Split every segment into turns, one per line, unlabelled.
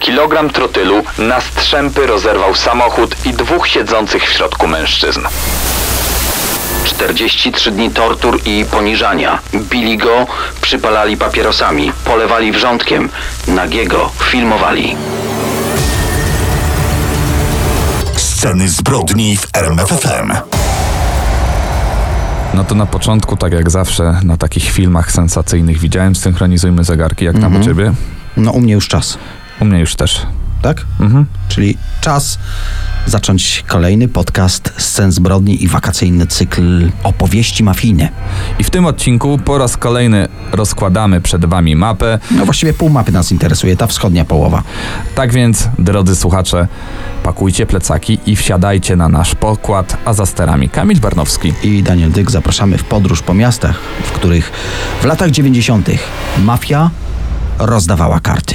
kilogram trotylu na strzępy rozerwał samochód i dwóch siedzących w środku mężczyzn.
43 dni tortur i poniżania. Bili go, przypalali papierosami, polewali wrzątkiem, nagiego filmowali.
Sceny zbrodni w RMFFM.
No to na początku, tak jak zawsze, na takich filmach sensacyjnych widziałem, synchronizujmy zegarki, jak tam u ciebie?
No u mnie już czas,
U mnie już też.
tak?
Mhm.
Czyli czas zacząć kolejny podcast Scen Zbrodni i wakacyjny cykl opowieści mafijne.
I w tym odcinku po raz kolejny rozkładamy przed wami mapę.
No właściwie pół mapy nas interesuje, ta wschodnia połowa.
Tak więc, drodzy słuchacze, pakujcie plecaki i wsiadajcie na nasz pokład, a za sterami Kamil Barnowski.
I Daniel Dyk zapraszamy w podróż po miastach, w których w latach 90. mafia rozdawała karty.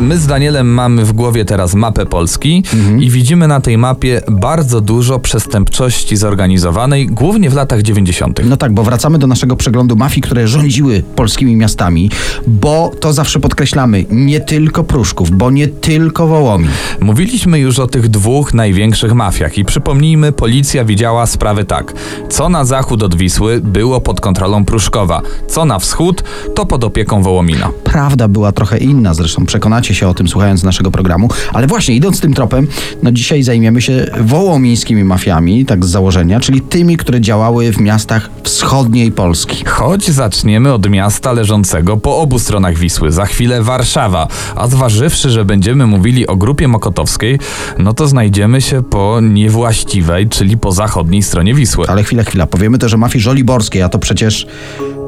My z Danielem mamy w głowie teraz mapę Polski i widzimy na tej mapie bardzo dużo przestępczości zorganizowanej, głównie w latach 90.
No tak, bo wracamy do naszego przeglądu mafii, które rządziły polskimi miastami, bo to zawsze podkreślamy, nie tylko Pruszków, bo nie tylko Wołomin.
Mówiliśmy już o tych dwóch największych mafiach i przypomnijmy, policja widziała sprawy tak. Co na zachód od Wisły było pod kontrolą Pruszkowa, co na wschód to pod opieką Wołomina.
Prawda była trochę inna, zresztą przekonacie się o tym słuchając naszego programu, ale właśnie idąc tym tropem, no dzisiaj zajmiemy się wołomińskimi mafiami, tak z założenia, czyli tymi, które działały w miastach wschodniej Polski.
Choć zaczniemy od miasta leżącego po obu stronach Wisły, za chwilę Warszawa, a zważywszy, że będziemy mówili o grupie mokotowskiej, no to znajdziemy się po niewłaściwej, czyli po zachodniej stronie Wisły.
Ale chwila, chwila, powiemy też o mafii żoliborskiej, a to przecież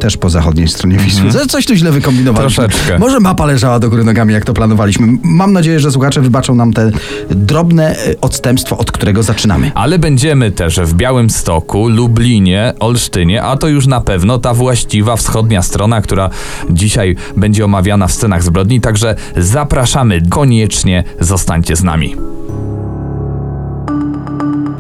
też po zachodniej stronie Wisły. Coś tu źle wykombinowaliśmy.
Troszeczkę.
Może mapa leżała do góry nogami, jak to Mam nadzieję, że słuchacze wybaczą nam te drobne e, odstępstwo, od którego zaczynamy.
Ale będziemy też w Białymstoku, Lublinie, Olsztynie, a to już na pewno ta właściwa wschodnia strona, która dzisiaj będzie omawiana w scenach zbrodni, także zapraszamy, koniecznie zostańcie z nami.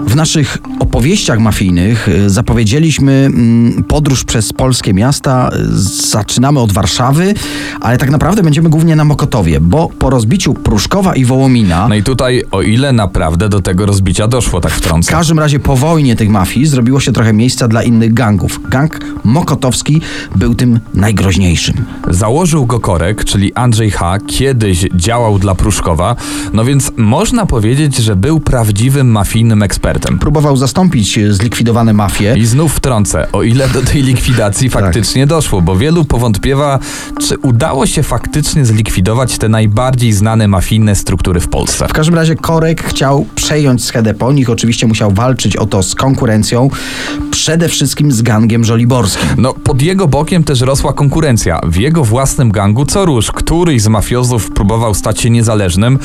W naszych opowieściach mafijnych y, zapowiedzieliśmy mm, podróż przez polskie miasta. Y, Zaczynamy od Warszawy, ale tak naprawdę będziemy głównie na Mokotowie, bo po rozbiciu Pruszkowa i Wołomina,
No i tutaj, o ile naprawdę do tego rozbicia doszło, tak
w
wtrącę.
każdym razie po wojnie tych mafii zrobiło się trochę miejsca dla innych gangów. Gang Mokotowski był tym najgroźniejszym.
Założył go Korek, czyli Andrzej H., kiedyś działał dla Pruszkowa, no więc można powiedzieć, że był prawdziwym mafijnym ekspertem.
Próbował zastąpić y, zlikwidowane mafie.
I znów wtrącę, o ile do tej likwidacji faktycznie doszło, bo wielu powątpiewa, czy udało się faktycznie zlikwidować te najbardziej znane mafijne struktury w Polsce.
W każdym razie Korek chciał przejąć schedę po nich. Oczywiście musiał walczyć o to z konkurencją, przede wszystkim z gangiem żoliborskim.
No, pod jego bokiem też rosła konkurencja. W jego własnym gangu co róż, któryś z mafiozów próbował stać się niezależnym.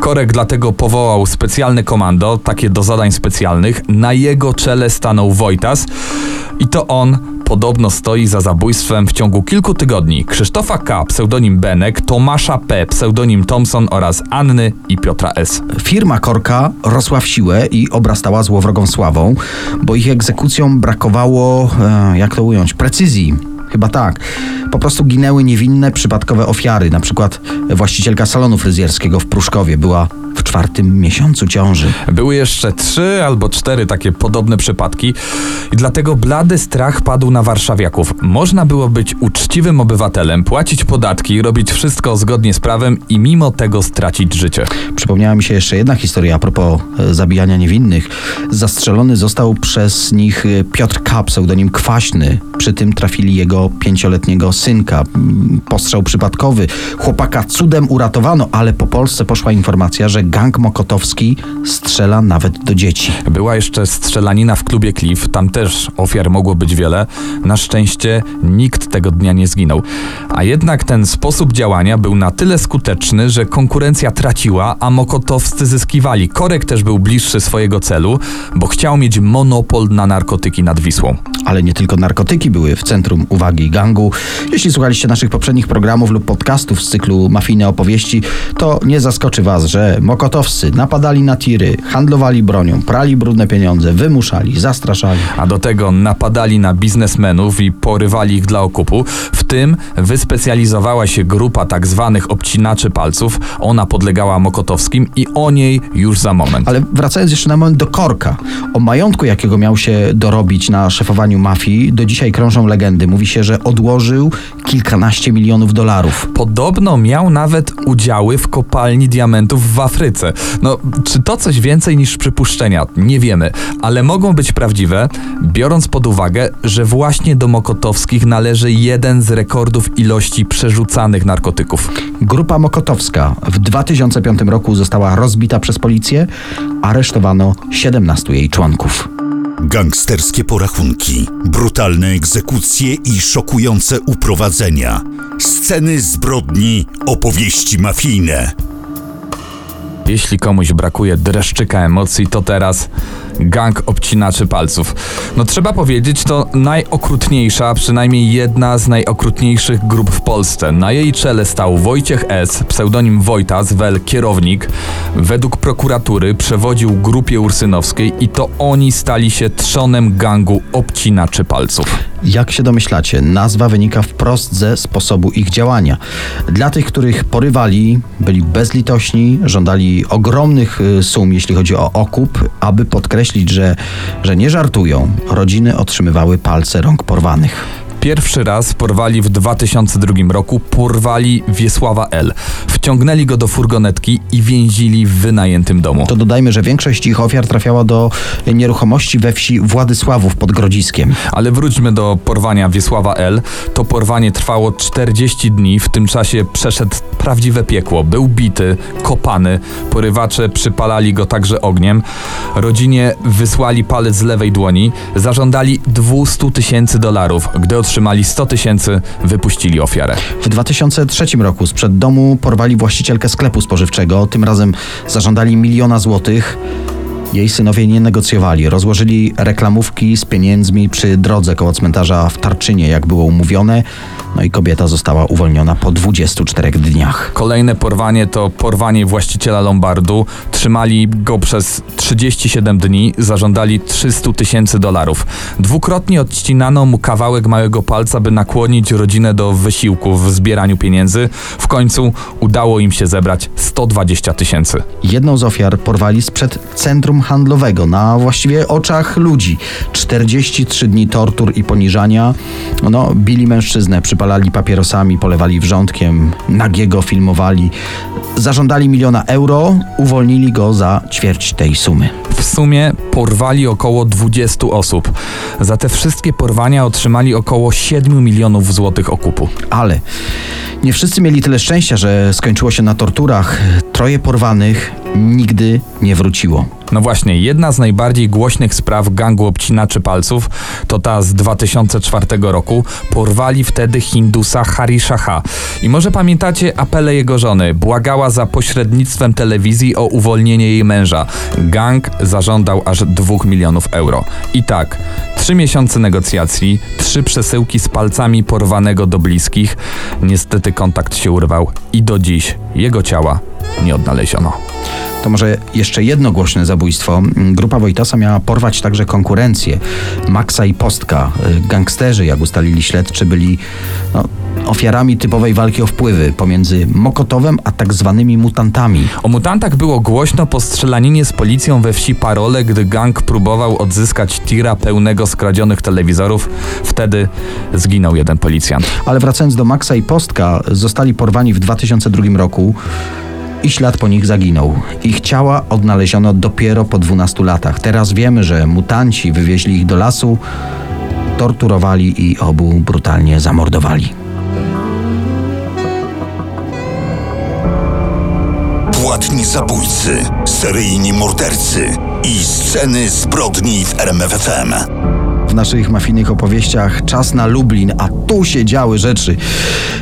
Korek dlatego powołał specjalne komando, takie do zadań specjalnych. Na jego czele stanął Wojtas i to on podobno stoi za zabójstwem w ciągu kilku tygodni Krzysztofa K., pseudonim Benek, Tomasza P., pseudonim Thompson oraz Anny i Piotra S.
Firma Korka rosła w siłę i obrastała złowrogą sławą, bo ich egzekucjom brakowało, e, jak to ująć, precyzji. Chyba tak. Po prostu ginęły niewinne, przypadkowe ofiary. Na przykład właścicielka salonu fryzjerskiego w Pruszkowie była czwartym miesiącu ciąży.
Były jeszcze trzy albo cztery takie podobne przypadki i dlatego blady strach padł na warszawiaków. Można było być uczciwym obywatelem, płacić podatki, robić wszystko zgodnie z prawem i mimo tego stracić życie.
Przypomniała mi się jeszcze jedna historia a propos e, zabijania niewinnych. Zastrzelony został przez nich e, Piotr K., pseudonim Kwaśny. Przy tym trafili jego pięcioletniego synka. Mm, Postrzał przypadkowy. Chłopaka cudem uratowano, ale po Polsce poszła informacja, że gang mokotowski strzela nawet do dzieci.
Była jeszcze strzelanina w klubie Cliff, tam też ofiar mogło być wiele. Na szczęście nikt tego dnia nie zginął. A jednak ten sposób działania był na tyle skuteczny, że konkurencja traciła, a mokotowscy zyskiwali. Korek też był bliższy swojego celu, bo chciał mieć monopol na narkotyki nad Wisłą.
Ale nie tylko narkotyki były w centrum uwagi gangu. Jeśli słuchaliście naszych poprzednich programów lub podcastów z cyklu Mafijne Opowieści, to nie zaskoczy Was, że Mokotów Mokotowscy napadali na tiry, handlowali bronią, prali brudne pieniądze, wymuszali, zastraszali.
A do tego napadali na biznesmenów i porywali ich dla okupu. W tym wyspecjalizowała się grupa tak zwanych obcinaczy palców. Ona podlegała Mokotowskim i o niej już za moment.
Ale wracając jeszcze na moment do Korka. O majątku, jakiego miał się dorobić na szefowaniu mafii, do dzisiaj krążą legendy. Mówi się, że odłożył kilkanaście milionów dolarów.
Podobno miał nawet udziały w kopalni diamentów w Afryce. No, czy to coś więcej niż przypuszczenia? Nie wiemy, ale mogą być prawdziwe, biorąc pod uwagę, że właśnie do Mokotowskich należy jeden z rekordów ilości przerzucanych narkotyków.
Grupa Mokotowska w 2005 roku została rozbita przez policję. Aresztowano 17 jej członków.
Gangsterskie porachunki, brutalne egzekucje i szokujące uprowadzenia. Sceny zbrodni, opowieści mafijne.
Jeśli komuś brakuje dreszczyka emocji, to teraz gang obcinaczy palców. No trzeba powiedzieć, to najokrutniejsza, przynajmniej jedna z najokrutniejszych grup w Polsce. Na jej czele stał Wojciech S., pseudonim Wojtas, wel kierownik. Według prokuratury przewodził grupie ursynowskiej i to oni stali się trzonem gangu obcinaczy palców.
Jak się domyślacie, nazwa wynika wprost ze sposobu ich działania. Dla tych, których porywali, byli bezlitośni, żądali ogromnych y, sum, jeśli chodzi o okup, aby podkreślić, że, że nie żartują. Rodziny otrzymywały palce rąk porwanych.
Pierwszy raz porwali w 2002 roku, porwali Wiesława L. Wciągnęli go do furgonetki i więzili w wynajętym domu.
To dodajmy, że większość ich ofiar trafiała do nieruchomości we wsi Władysławów pod Grodziskiem.
Ale wróćmy do porwania Wiesława L. To porwanie trwało 40 dni, w tym czasie przeszedł prawdziwe piekło. Był bity, kopany, porywacze przypalali go także ogniem. Rodzinie wysłali palec z lewej dłoni, zażądali 200 tysięcy dolarów. Gdy otrzymali 100 tysięcy, wypuścili ofiarę.
W 2003 roku sprzed domu porwali właścicielkę sklepu spożywczego. Tym razem zażądali miliona złotych. Jej synowie nie negocjowali. Rozłożyli reklamówki z pieniędzmi przy drodze koło cmentarza w Tarczynie, jak było umówione. No i kobieta została uwolniona po 24 dniach.
Kolejne porwanie to porwanie właściciela Lombardu. Trzymali go przez 37 dni, zażądali 300 tysięcy dolarów. Dwukrotnie odcinano mu kawałek małego palca, by nakłonić rodzinę do wysiłku w zbieraniu pieniędzy. W końcu udało im się zebrać 120 tysięcy.
Jedną z ofiar porwali sprzed centrum handlowego, na właściwie oczach ludzi. 43 dni tortur i poniżania. No, bili mężczyznę, przypalali papierosami, polewali wrzątkiem, nagiego filmowali. Zażądali miliona euro, uwolnili go za ćwierć tej sumy.
W sumie porwali około 20 osób. Za te wszystkie porwania otrzymali około 7 milionów złotych okupu.
Ale nie wszyscy mieli tyle szczęścia, że skończyło się na torturach. Troje porwanych nigdy nie wróciło.
No właśnie, jedna z najbardziej głośnych spraw gangu obcinaczy palców to ta z 2004 roku. Porwali wtedy Hindusa Harishaha. I może pamiętacie apele jego żony. Błagała za pośrednictwem telewizji o uwolnienie jej męża. Gang zażądał aż 2 milionów euro. I tak, trzy miesiące negocjacji, trzy przesyłki z palcami porwanego do bliskich. Niestety kontakt się urwał i do dziś jego ciała nie odnaleziono.
To może jeszcze jedno głośne zabójstwo. Grupa Wojtasa miała porwać także konkurencję. Maxa i Postka, gangsterzy, jak ustalili śledczy, byli no, ofiarami typowej walki o wpływy pomiędzy Mokotowem a tak zwanymi mutantami.
O mutantach było głośno po strzelaninie z policją we wsi Parole, gdy gang próbował odzyskać tira pełnego skradzionych telewizorów. Wtedy zginął jeden policjant.
Ale wracając do Maxa i Postka, zostali porwani w 2002 roku i ślad po nich zaginął. Ich ciała odnaleziono dopiero po 12 latach. Teraz wiemy, że mutanci wywieźli ich do lasu, torturowali i obu brutalnie zamordowali.
Seryjni mordercy i sceny zbrodni w RMFFM.
W naszych mafijnych opowieściach czas na Lublin, a tu się działy rzeczy.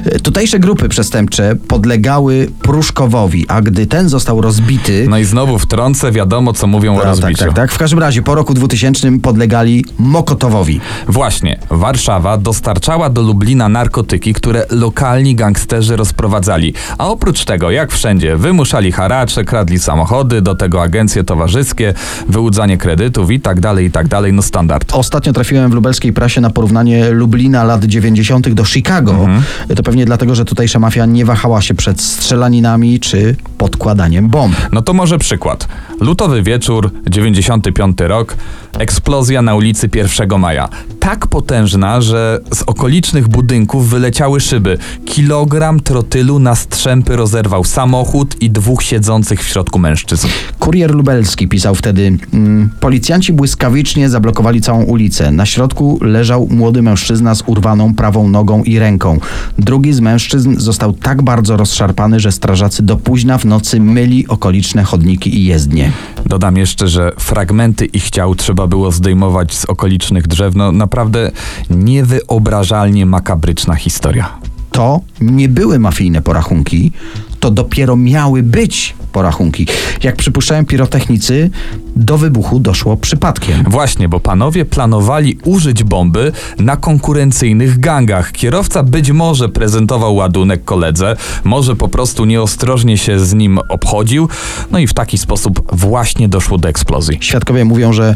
E, Tutejsze grupy przestępcze podlegały Pruszkowowi, a gdy ten został rozbity...
No i znowu wtrącę, wiadomo co mówią o
tak,
rozbiciu.
tak, tak. W każdym razie po roku 2000 podlegali Mokotowowi.
Właśnie, Warszawa dostarczała do Lublina narkotyki, które lokalni gangsterzy rozprowadzali. A oprócz tego, jak wszędzie, wymuszali haracze, kradli samochody, do tego agencje towarzyskie, wyłudzanie kredytów i tak dalej, i tak dalej, no standard.
Ostatnio trafiłem w lubelskiej prasie na porównanie Lublina lat 90. do Chicago.
Mhm.
To pewnie dlatego, że tutejsza mafia nie wahała się przed strzelaninami czy podkładaniem bomb.
No to może przykład. Lutowy wieczór, 95 rok, eksplozja na ulicy 1 maja. Tak potężna, że z okolicznych budynków wyleciały szyby. Kilogram trotylu na strzępy rozerwał samochód i dwóch siedzących w środku mężczyzn.
Kurier lubelski pisał wtedy: mm, Policjanci błyskawicznie zablokowali całą ulicę. Na środku leżał młody mężczyzna z urwaną prawą nogą i ręką. Drugi z mężczyzn został tak bardzo rozszarpany, że strażacy do późna w nocy myli okoliczne chodniki i jezdnie.
Dodam jeszcze, że fragmenty ich ciał trzeba było zdejmować z okolicznych drzew. No naprawdę niewyobrażalnie makabryczna historia.
To nie były mafijne porachunki, to dopiero miały być porachunki. Jak przypuszczają pirotechnicy, do wybuchu doszło przypadkiem.
Właśnie, bo panowie planowali użyć bomby na konkurencyjnych gangach. Kierowca być może prezentował ładunek koledze, może po prostu nieostrożnie się z nim obchodził, no i w taki sposób właśnie doszło do eksplozji.
Świadkowie mówią, że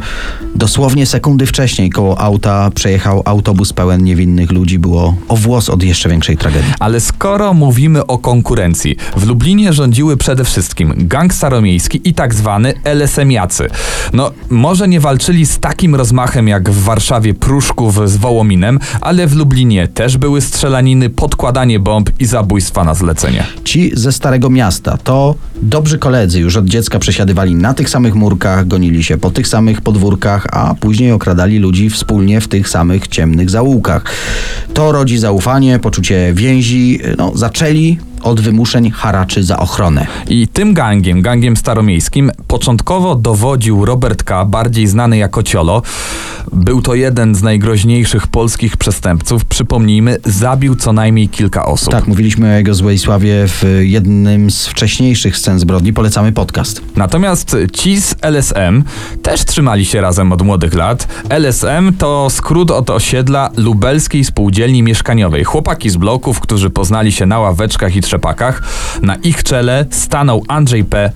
dosłownie sekundy wcześniej koło auta przejechał autobus pełen niewinnych ludzi. Było o włos od jeszcze większej tragedii.
Ale skoro mówimy o konkurencji, w Lublinie rządziły przede wszystkim gang staromiejski i tak zwany LSM-jacy. No, może nie walczyli z takim rozmachem jak w Warszawie Pruszków z Wołominem, ale w Lublinie też były strzelaniny, podkładanie bomb i zabójstwa na zlecenie.
Ci ze Starego Miasta to dobrzy koledzy. Już od dziecka przesiadywali na tych samych murkach, gonili się po tych samych podwórkach, a później okradali ludzi wspólnie w tych samych ciemnych zaułkach. To rodzi zaufanie, poczucie więzi. No, zaczęli od wymuszeń haraczy za ochronę.
I tym gangiem, gangiem staromiejskim, początkowo dowodził Robert K., bardziej znany jako Ciolo. Był to jeden z najgroźniejszych polskich przestępców. Przypomnijmy, zabił co najmniej kilka osób.
Tak, mówiliśmy o jego złej sławie w jednym z wcześniejszych scen zbrodni. Polecamy podcast.
Natomiast ci z LSM też trzymali się razem od młodych lat. LSM to skrót od osiedla Lubelskiej Spółdzielni Mieszkaniowej. Chłopaki z bloków, którzy poznali się na ławeczkach i Na ich czele stanął Andrzej P.,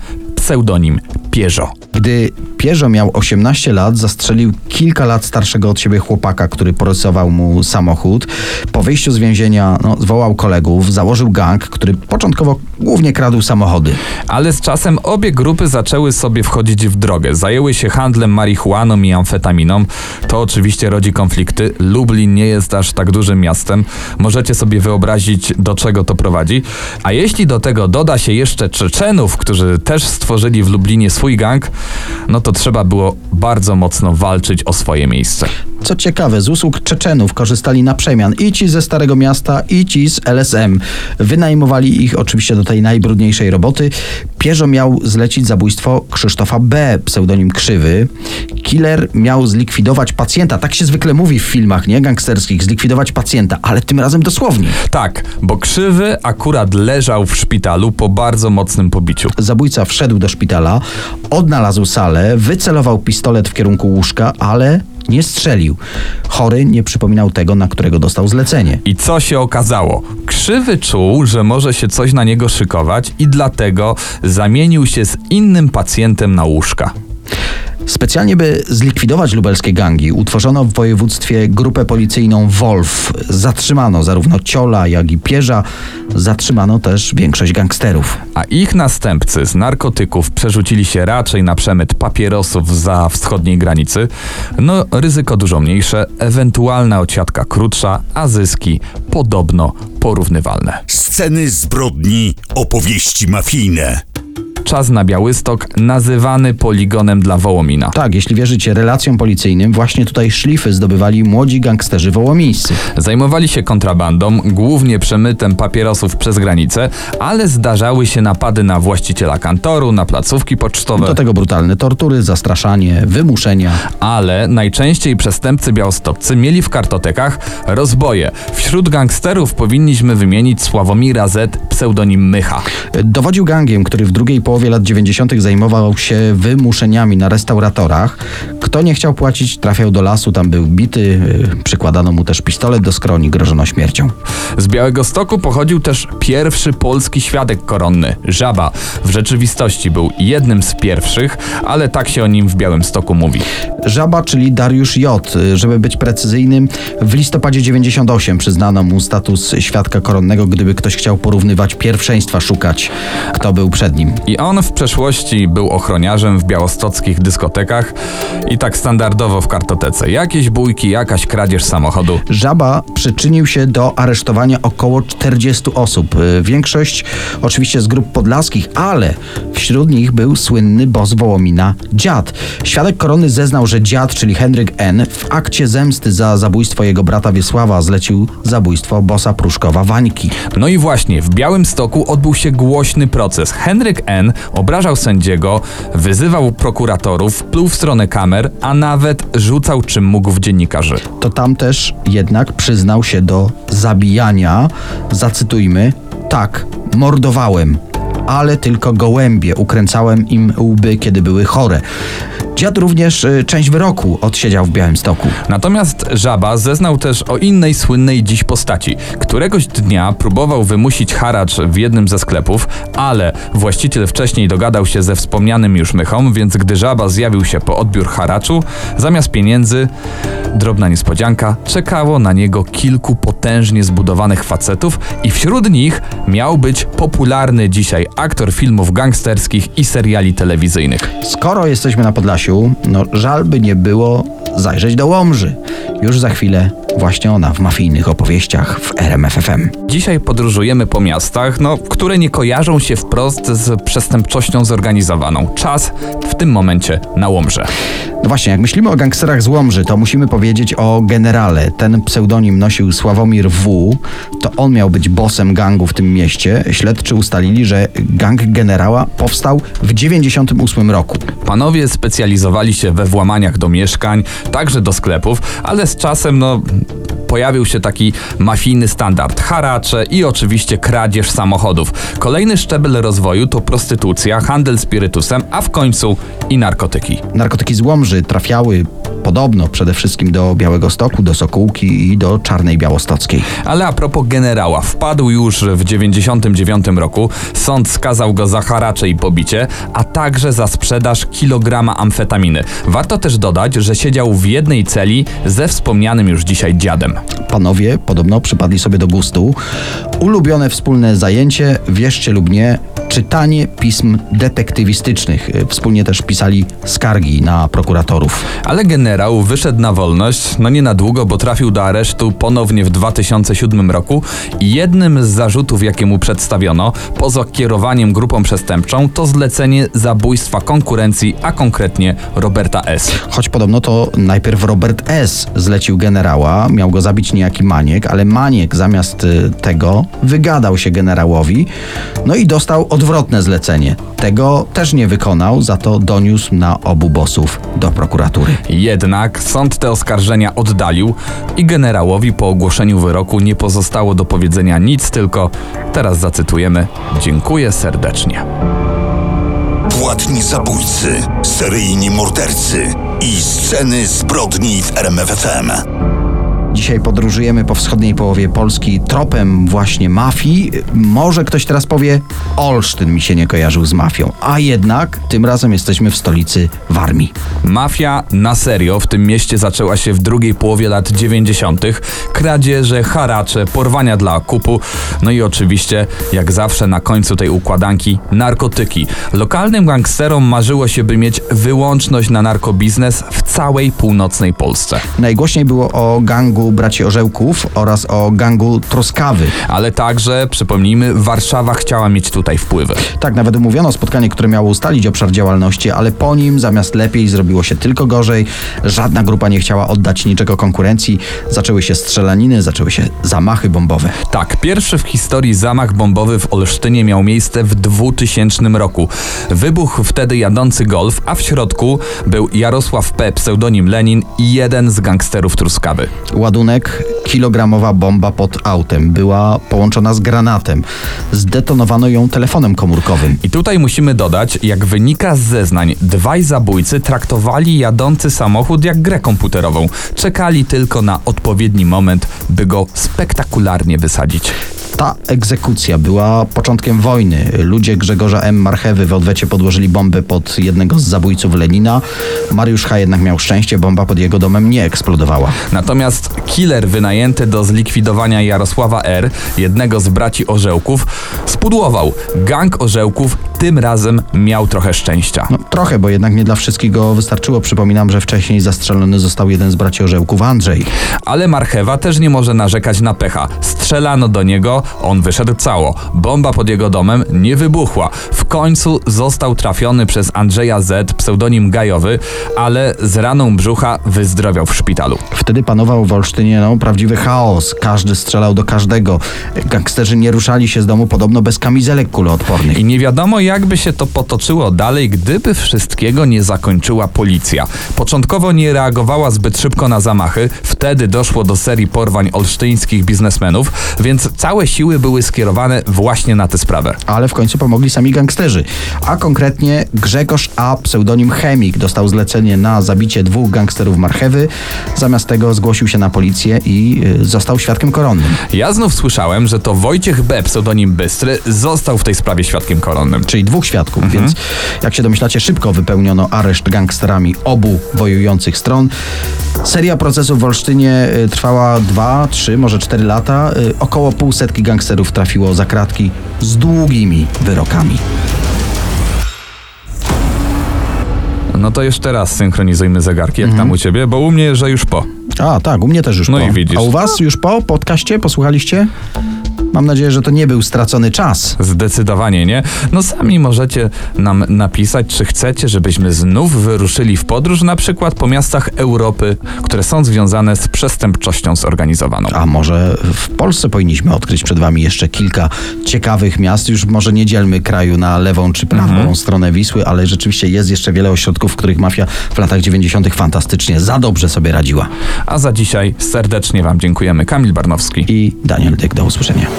pseudonim Pierzo.
Gdy Pierzo miał 18 lat, zastrzelił kilka lat starszego od siebie chłopaka, który porysował mu samochód. Po wyjściu z więzienia no, zwołał kolegów, założył gang, który początkowo głównie kradł samochody.
Ale z czasem obie grupy zaczęły sobie wchodzić w drogę. Zajęły się handlem marihuaną i amfetaminą. To oczywiście rodzi konflikty. Lublin nie jest aż tak dużym miastem. Możecie sobie wyobrazić, do czego to prowadzi. A jeśli do tego doda się jeszcze Czeczenów, którzy też stworzyli w Lublinie swój gang, no to trzeba było bardzo mocno walczyć o swoje miejsce.
Co ciekawe, z usług Czeczenów korzystali na przemian i ci ze Starego Miasta, i ci z LSM. Wynajmowali ich oczywiście do tej najbrudniejszej roboty. Pierzo miał zlecić zabójstwo Krzysztofa B., pseudonim Krzywy. Killer miał zlikwidować pacjenta. Tak się zwykle mówi w filmach, nie? Gangsterskich. Zlikwidować pacjenta, ale tym razem dosłownie.
Tak, bo krzywy akurat leżał w szpitalu po bardzo mocnym pobiciu.
Zabójca wszedł do szpitala, odnalazł salę, wycelował pistolet w kierunku łóżka, ale nie strzelił. Chory nie przypominał tego, na którego dostał zlecenie.
I co się okazało? Krzywy czuł, że może się coś na niego szykować i dlatego zamienił się z innym pacjentem na łóżka.
Specjalnie by zlikwidować lubelskie gangi, utworzono w województwie grupę policyjną Wolf. Zatrzymano zarówno Ciola, jak i Pierza. Zatrzymano też większość gangsterów.
A ich następcy z narkotyków przerzucili się raczej na przemyt papierosów za wschodniej granicy. No, ryzyko dużo mniejsze, ewentualna odsiadka krótsza, a zyski podobno porównywalne.
Sceny zbrodni, opowieści mafijne.
Czas na Białystok nazywany poligonem dla Wołomina.
Tak, jeśli wierzycie relacjom policyjnym, właśnie tutaj szlify zdobywali młodzi gangsterzy wołomińscy.
Zajmowali się kontrabandą, głównie przemytem papierosów przez granicę, ale zdarzały się napady na właściciela kantoru, na placówki pocztowe.
Do tego brutalne tortury, zastraszanie, wymuszenia.
Ale najczęściej przestępcy białostoccy mieli w kartotekach rozboje. Wśród gangsterów powinniśmy wymienić Sławomira Z, pseudonim Mycha.
Dowodził gangiem, który w drugiej połowie lat 90. zajmował się wymuszeniami na restauratorach. Kto nie chciał płacić, trafiał do lasu, tam był bity, yy, przykładano mu też pistolet do skroni, grożono śmiercią.
Z Białego Stoku pochodził też pierwszy polski świadek koronny, Żaba. W rzeczywistości był jednym z pierwszych, ale tak się o nim w Białym Stoku mówi.
Żaba, czyli Dariusz J., żeby być precyzyjnym, w listopadzie 98 przyznano mu status świadka koronnego, gdyby ktoś chciał porównywać pierwszeństwa, szukać, kto był przed nim.
I on w przeszłości był ochroniarzem w białostockich dyskotekach i tak standardowo w kartotece. Jakieś bójki, jakaś kradzież samochodu.
Żaba przyczynił się do aresztowania około 40 osób. Y, Większość oczywiście z grup podlaskich, ale wśród nich był słynny boss Wołomina, dziad. Świadek koronny zeznał, że dziad, czyli Henryk N., w akcie zemsty za zabójstwo jego brata Wiesława zlecił zabójstwo bossa Pruszkowa Wańki.
No i właśnie, w Białym Stoku odbył się głośny proces. Henryk N. obrażał sędziego, wyzywał prokuratorów, pluł w stronę kamer, a nawet rzucał czym mógł w dziennikarzy.
To tam też jednak przyznał się do zabijania. Zacytujmy: Tak, mordowałem, ale tylko gołębie. Ukręcałem im łby, kiedy były chore. Dziad również y, część wyroku odsiedział w Białymstoku.
Natomiast Żaba zeznał też o innej słynnej dziś postaci. Któregoś dnia próbował wymusić haracz w jednym ze sklepów, ale właściciel wcześniej dogadał się ze wspomnianym już mychą, więc gdy Żaba zjawił się po odbiór haraczu, zamiast pieniędzy, drobna niespodzianka, czekało na niego kilku potężnie zbudowanych facetów i wśród nich miał być popularny dzisiaj aktor filmów gangsterskich i seriali telewizyjnych.
Skoro jesteśmy na Podlasiu, no żal by nie było zajrzeć do Łomży. Już za chwilę właśnie ona w mafijnych opowieściach w RMFFM.
Dzisiaj podróżujemy po miastach, no, które nie kojarzą się wprost z przestępczością zorganizowaną. Czas w tym momencie na Łomże.
No właśnie, jak myślimy o gangsterach z Łomży, to musimy powiedzieć o generale. Ten pseudonim nosił Sławomir W. To on miał być bossem gangu w tym mieście. Śledczy ustalili, że gang generała powstał w 98 roku.
Panowie specjalizowali się we włamaniach do mieszkań, także do sklepów, ale z czasem, no, pojawił się taki mafijny standard haracze i oczywiście kradzież samochodów. Kolejny szczebel rozwoju to prostytucja, handel spirytusem, a w końcu i narkotyki.
Narkotyki z Łomży trafiały podobno przede wszystkim do Białego Stoku, do Sokółki i do Czarnej Białostockiej.
Ale a propos generała, wpadł już w 99 roku. Sąd skazał go za haracze i pobicie, a także za sprzedaż kilograma amfetaminy. Warto też dodać, że siedział w jednej celi ze wspomnianym już dzisiaj dziadem.
Panowie podobno przypadli sobie do gustu. Ulubione wspólne zajęcie, wierzcie lub nie, czytanie pism detektywistycznych. Wspólnie też pisali skargi na
Ale generał wyszedł na wolność, no nie na długo, bo trafił do aresztu ponownie w 2007 roku i jednym z zarzutów, jakie mu przedstawiono, poza kierowaniem grupą przestępczą, to zlecenie zabójstwa konkurencji, a konkretnie Roberta S.
Choć podobno to najpierw Robert S. zlecił generała, miał go zabić niejaki Maniek, ale Maniek zamiast y, tego wygadał się generałowi, no i dostał odwrotne zlecenie. Tego też nie wykonał, za to doniósł na obu bosów do prokuratury.
Jednak sąd te oskarżenia oddalił i generałowi po ogłoszeniu wyroku nie pozostało do powiedzenia nic, tylko teraz zacytujemy: Dziękuję serdecznie.
Płatni zabójcy, seryjni mordercy i sceny zbrodni w RMFFM.
Dzisiaj podróżujemy po wschodniej połowie Polski tropem właśnie mafii. Może ktoś teraz powie, Olsztyn mi się nie kojarzył z mafią, a jednak tym razem jesteśmy w stolicy Warmii.
Mafia na serio w tym mieście zaczęła się w drugiej połowie lat 90. Kradzieże, haracze, porwania dla okupu, no i oczywiście, jak zawsze na końcu tej układanki, narkotyki. Lokalnym gangsterom marzyło się, by mieć wyłączność na narkobiznes w całej północnej Polsce.
Najgłośniej było o gangu gangu braci Orzełków oraz o gangu Truskawy.
Ale także, przypomnijmy, Warszawa chciała mieć tutaj wpływy.
Tak, nawet umówiono spotkanie, które miało ustalić obszar działalności, ale po nim zamiast lepiej zrobiło się tylko gorzej. Żadna grupa nie chciała oddać niczego konkurencji. Zaczęły się strzelaniny, zaczęły się zamachy bombowe.
Tak, pierwszy w historii zamach bombowy w Olsztynie miał miejsce w 2000 roku. Wybuchł wtedy jadący golf, a w środku był Jarosław P., pseudonim Lenin i jeden z gangsterów Truskawy.
Ładunek, kilogramowa bomba pod autem, była połączona z granatem. Zdetonowano ją telefonem komórkowym.
I tutaj musimy dodać, jak wynika z zeznań, dwaj zabójcy traktowali jadący samochód jak grę komputerową. Czekali tylko na odpowiedni moment, by go spektakularnie wysadzić.
Ta egzekucja była początkiem wojny. Ludzie Grzegorza M. Marchewy w odwecie podłożyli bombę pod jednego z zabójców Lenina. Mariusz H. jednak miał szczęście, bomba pod jego domem nie eksplodowała.
Natomiast killer wynajęty do zlikwidowania Jarosława R., jednego z braci Orzełków, spudłował. Gang Orzełków tym razem miał trochę szczęścia.
No, trochę, bo jednak nie dla wszystkich go wystarczyło. Przypominam, że wcześniej zastrzelony został jeden z braci Orzełków, Andrzej.
Ale Marchewa też nie może narzekać na pecha. Strzelano do niego, on wyszedł cało. Bomba pod jego domem nie wybuchła. W końcu został trafiony przez Andrzeja Z, pseudonim Gajowy, ale z raną brzucha wyzdrowiał w szpitalu.
Wtedy panował w Olsztynie no, prawdziwy chaos. Każdy strzelał do każdego. Gangsterzy nie ruszali się z domu podobno bez kamizelek kuloodpornych.
I nie wiadomo, jakby się to potoczyło dalej, gdyby wszystkiego nie zakończyła policja. Początkowo nie reagowała zbyt szybko na zamachy, wtedy doszło do serii porwań olsztyńskich biznesmenów, więc całe siły były skierowane właśnie na tę sprawę.
Ale w końcu pomogli sami gangsterzy. A konkretnie Grzegorz A. pseudonim Chemik dostał zlecenie na zabicie dwóch gangsterów Marchewy. Zamiast tego zgłosił się na policję i y, został świadkiem koronnym.
Ja znów słyszałem, że to Wojciech B., pseudonim Bystry, został w tej sprawie świadkiem koronnym.
Czyli dwóch świadków, więc jak się domyślacie, szybko wypełniono areszt gangsterami obu wojujących stron. Seria procesów w Olsztynie y, trwała dwa, trzy, może cztery lata. Y, Około półsetki gangsterów trafiło za kratki z długimi wyrokami.
No to jeszcze raz synchronizujmy zegarki, jak tam u ciebie, bo u mnie, że już po.
A, tak, u mnie też już
No
po.
i widzisz.
A u was już po podcaście? Posłuchaliście? Mam nadzieję, że to nie był stracony czas.
Zdecydowanie nie. No sami możecie nam napisać, czy chcecie, żebyśmy znów wyruszyli w podróż, na przykład po miastach Europy, które są związane z przestępczością zorganizowaną.
A może w Polsce powinniśmy odkryć przed wami jeszcze kilka ciekawych miast. Już może nie dzielmy kraju na lewą czy prawą stronę Wisły, ale rzeczywiście jest jeszcze wiele ośrodków, w których mafia w latach 90. fantastycznie, za dobrze sobie radziła.
A za dzisiaj serdecznie Wam dziękujemy. Kamil Barnowski.
I Daniel Dyk, do usłyszenia.